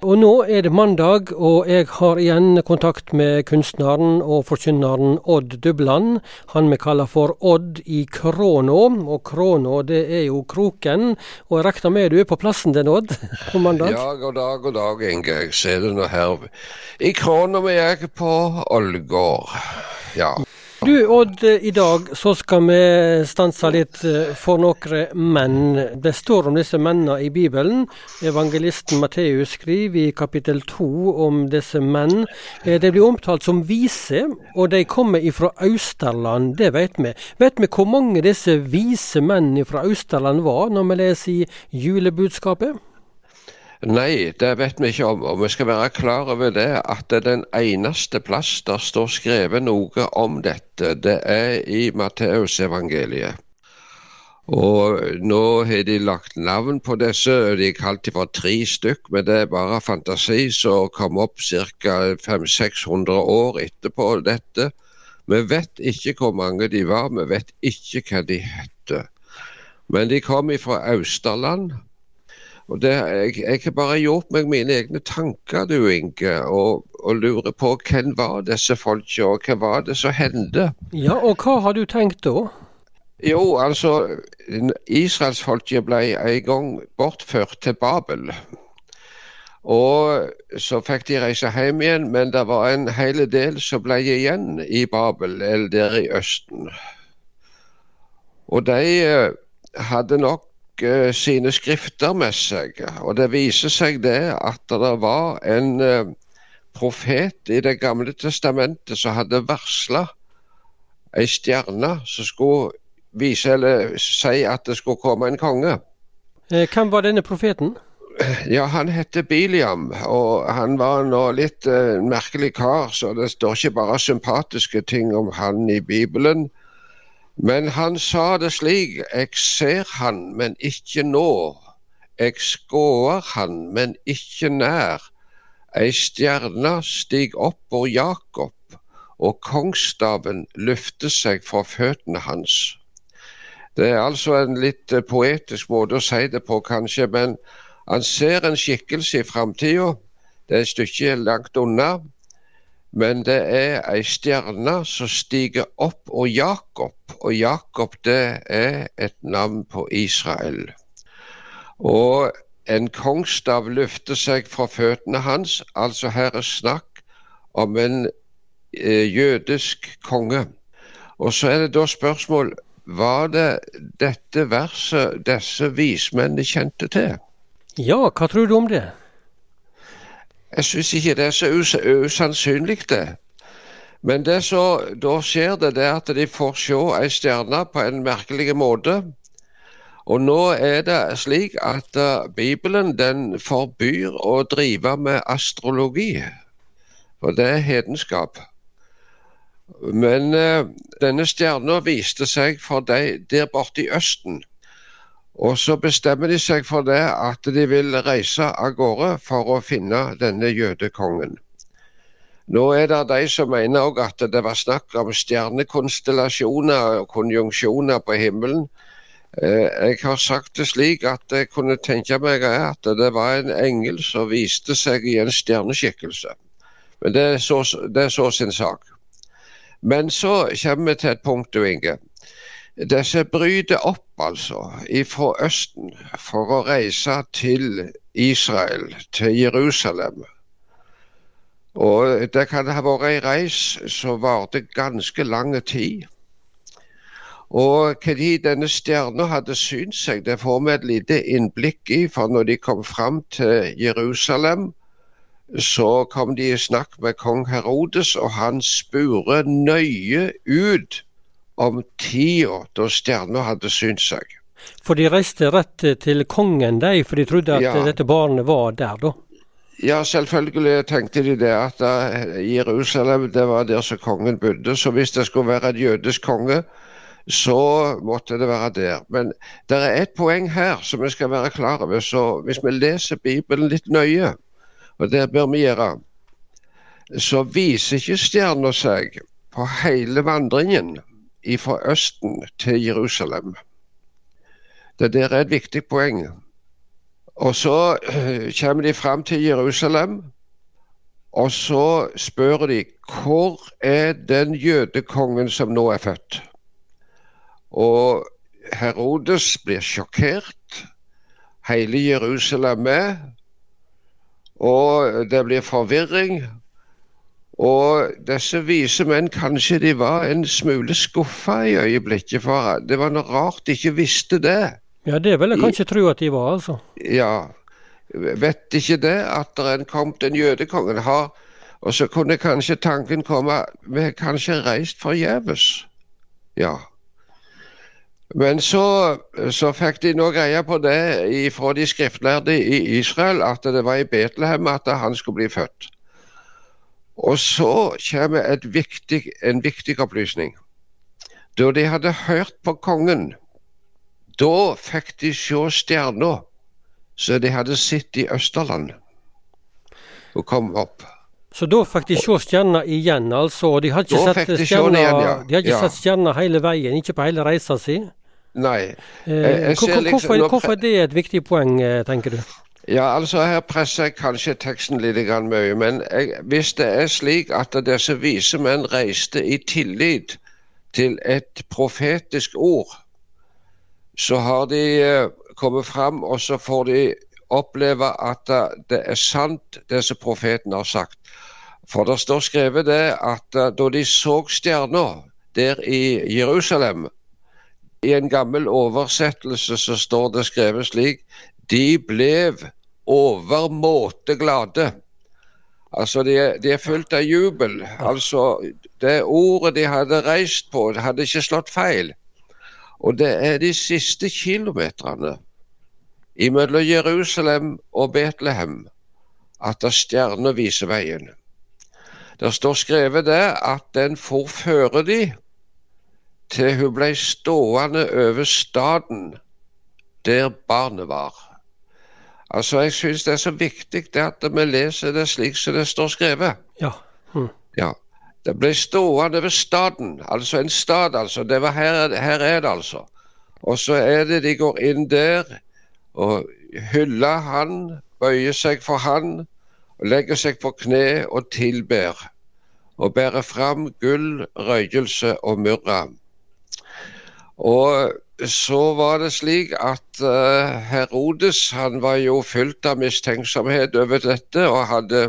Og nå er det mandag, og jeg har igjen kontakt med kunstneren og forkynneren Odd Dubland. Han vi kaller for Odd i Kråna. Og Kråna, det er jo kroken. Og jeg regner med du er på plassen din, Odd, på mandag? Ja, god dag, god dag, Inge. Jeg ser det nå her. I Kråna er jeg på Ålgård. Ja. Du Odd, i dag så skal vi stanse litt eh, for noen menn. Det står om disse mennene i Bibelen. Evangelisten Matteus skriver i kapittel to om disse menn. Eh, de blir omtalt som vise, og de kommer ifra Austerland, det vet vi. Vet vi hvor mange disse vise menn fra Austerland var, når vi leser i julebudskapet? Nei, det vet vi ikke om. Og vi skal være klar over det at det er den eneste plass der står skrevet noe om dette, det er i Matteusevangeliet. Og nå har de lagt navn på disse, de er kalt for tre stykk, men det er bare fantasi som kom opp ca. 500-600 år etterpå dette. Vi vet ikke hvor mange de var, vi vet ikke hva de het. Men de kom fra Austerland. Og det, jeg, jeg har bare gjort meg mine egne tanker, du Inge, og, og lurer på hvem var disse folka, og hva var det som hendte? Ja, og hva har du tenkt da? Jo, altså, israelsfolket ble en gang bortført til Babel. Og så fikk de reise hjem igjen, men det var en hel del som ble igjen i Babel, eller der i Østen. Og de eh, hadde nok sine skrifter med seg. Og det viser seg det at det var en uh, profet i Det gamle testamentet som hadde varsla ei stjerne som skulle vise eller si at det skulle komme en konge. Eh, hvem var denne profeten? Ja, Han heter Biliam, og han var nå litt uh, merkelig kar, så det står ikke bare sympatiske ting om han i Bibelen. Men han sa det slik, jeg ser han, men ikke nå. Jeg skåer han, men ikke nær. Ei stjerne stig opp hvor Jakob, og kongsstaven løfter seg fra føttene hans. Det er altså en litt eh, poetisk måte å si det på, kanskje, men han ser en skikkelse i framtida. Det er et stykke langt unna. Men det er ei stjerne som stiger opp og Jakob, og Jakob det er et navn på Israel. Og en kongstav løfter seg fra føttene hans, altså her er snakk om en eh, jødisk konge. Og så er det da spørsmål var det dette verset disse vismennene kjente til? Ja, hva tror du om det? Jeg syns ikke det er så us usannsynlig, det. Men det som da skjer, det, det at de får se ei stjerne på en merkelig måte. Og nå er det slik at uh, Bibelen den forbyr å drive med astrologi. For det er hedenskap. Men uh, denne stjerna viste seg for de der borte i Østen. Og så bestemmer de seg for det at de vil reise av gårde for å finne denne jødekongen. Nå er det de som mener at det var snakk om stjernekonstellasjoner og konjunksjoner på himmelen. Eh, jeg har sagt det slik at jeg kunne tenke meg at det var en engel som viste seg i en stjerneskikkelse. Men det er så, det er så sin sak. Men så kommer vi til et punkt, du Inge. Disse bryter opp altså fra Østen for å reise til Israel, til Jerusalem. Og det kan ha vært ei reis som varte ganske lang tid. Og hva denne stjerna hadde synt seg, det får vi et lite innblikk i. For når de kom fram til Jerusalem, så kom de i snakk med kong Herodes, og han spurte nøye ut om tida da stjerna hadde synt seg. For de reiste rett til kongen, de, for de trodde at ja. dette barnet var der, da? Ja, selvfølgelig tenkte de det, at uh, Jerusalem det var der som kongen bodde. Så hvis det skulle være en jødisk konge, så måtte det være der. Men det er et poeng her som vi skal være klar over. Så hvis vi leser Bibelen litt nøye, og det bør vi gjøre, så viser ikke stjerna seg på hele vandringen fra Østen til Jerusalem. Det der er et viktig poeng. Og så kommer de fram til Jerusalem, og så spør de hvor er den jødekongen som nå er født? Og Herodes blir sjokkert. Hele Jerusalem med. Og det blir forvirring. Og disse vise menn, kanskje de var en smule skuffa i øyeblikket, for det var noe rart de ikke visste det. Ja, det vil jeg kanskje tro at de var, altså. Ja. Vet ikke det at det er kommet en jødekongen har Og så kunne kanskje tanken komme Vi har kanskje reist forgjeves. Ja. Men så, så fikk de nå greie på det fra de skriftlærde i Israel, at det var i Betlehem at han skulle bli født. Og så kommer viktig, en viktig opplysning. Da de hadde hørt på kongen, da fikk de se stjerna som de hadde sett i Østerland. og kom opp. Så da fikk de se stjerna igjen, altså? Og de hadde ikke sett stjerna ja. De hadde ikke ja. sett stjerna hele veien, ikke på hele reisa si? Nei. Eh, liksom, hvorfor, hvorfor, er det et viktig poeng, eh, tenker du? Ja, altså Her presser jeg kanskje teksten litt mye. Men jeg, hvis det er slik at disse vise menn reiste i tillit til et profetisk ord, så har de uh, kommet fram, og så får de oppleve at uh, det er sant, det som profeten har sagt. For det står skrevet det at uh, da de så stjerna der i Jerusalem, i en gammel oversettelse så står det skrevet slik de ble overmåte glade. Altså, de, de er fullt av jubel. Altså, det ordet de hadde reist på, det hadde ikke slått feil. Og det er de siste kilometerne mellom Jerusalem og Betlehem at stjerner viser veien. Det står skrevet det at den forfører de til hun ble stående over staden der barnet var. Altså, Jeg syns det er så viktig det at vi leser det slik som det står skrevet. Ja. Mm. ja. Det ble stående ved staden, altså en stad, altså. Det var her, her er det, altså. Og så er det de går inn der og hyller han, bøyer seg for han, og legger seg på kne og tilber. Og bærer fram gull, røyelse og myrra. Og så var det slik at uh, Herodes han var jo fylt av mistenksomhet over dette, og hadde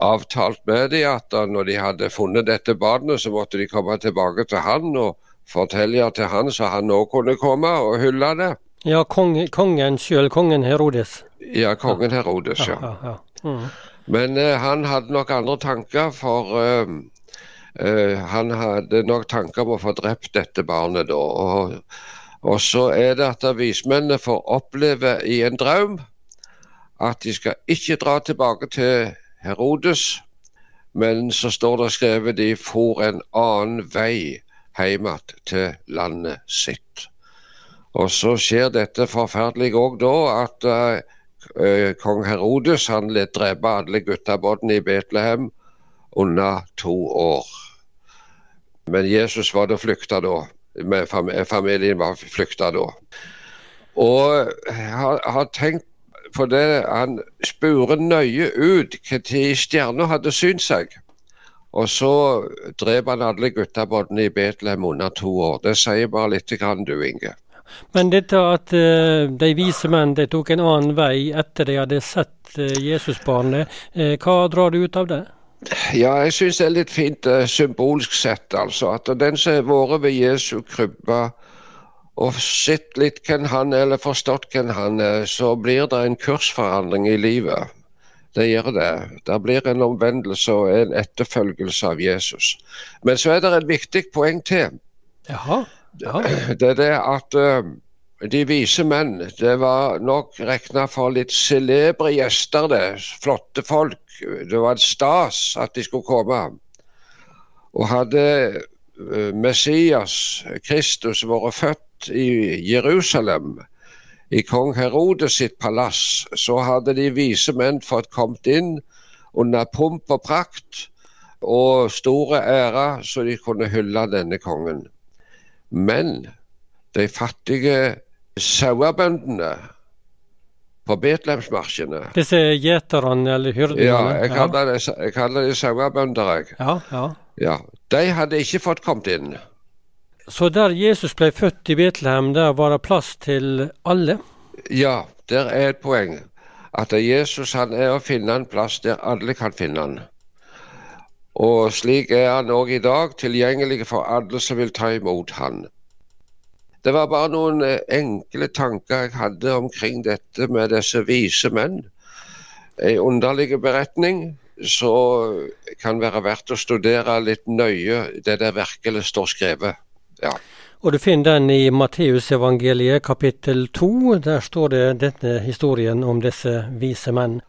avtalt med dem at når de hadde funnet dette barnet, så måtte de komme tilbake til han og fortelle til han så han òg kunne komme og hylle det. Ja, kongen, kongen sjøl, kongen Herodes. Ja, kongen Herodes, ja. ja, ja, ja. Mm. Men eh, han hadde nok andre tanker, for Eh, han hadde nok tanker om å få drept dette barnet da. Og, og så er det at vismennene får oppleve i en drøm at de skal ikke dra tilbake til Herodes, men så står det skrevet de for en annen vei hjem til landet sitt. Og så skjer dette forferdelige òg da at uh, kong Herodes han led drepe alle gutta i Betlehem under to år. Men Jesus var da flykta da. Familien var flykta da. Og har, har tenkt på det Han spurer nøye ut når stjerna hadde synt seg. Og så drev han alle guttabåtene i Betlehem under to år. Det sier bare litt grann, du Inge. Men dette at uh, de vise menn de tok en annen vei etter de hadde sett uh, Jesusbarnet, hva drar du ut av det? Ja, jeg syns det er litt fint uh, symbolsk sett, altså. At den som har vært ved Jesu krybbe og sett litt hvem han er, eller forstått hvem han er, så blir det en kursforandring i livet. Det gjør det. Det blir en omvendelse og en etterfølgelse av Jesus. Men så er det et viktig poeng til. Jaha. Ja. Det er det at uh, de vise menn, det var nok regna for litt celebre gjester, det. Flotte folk det var et stas at de skulle komme. Og hadde eh, Messias, Kristus, vært født i Jerusalem, i kong Herodes sitt palass, så hadde de vise menn fått kommet inn under pomp og prakt og store ære, så de kunne hylle denne kongen. Men de fattige sauebøndene på Betlehemsmarsjene. Disse gjeterne eller hyrdene? Ja, jeg kaller det, jeg kaller det sauebønder, jeg. Ja, ja. Ja, De hadde ikke fått kommet inn. Så der Jesus ble født i Betlehem, der var det plass til alle? Ja, der er et poeng. At Jesus han er å finne en plass der alle kan finne han. Og slik er han òg i dag, tilgjengelig for alle som vil ta imot han. Det var bare noen eh, enkle tanker jeg hadde omkring dette med disse vise menn. En underlig beretning så kan være verdt å studere litt nøye det der virkelig står skrevet. Ja. Og du finner den i Matteusevangeliet kapittel to. Der står det denne historien om disse vise menn.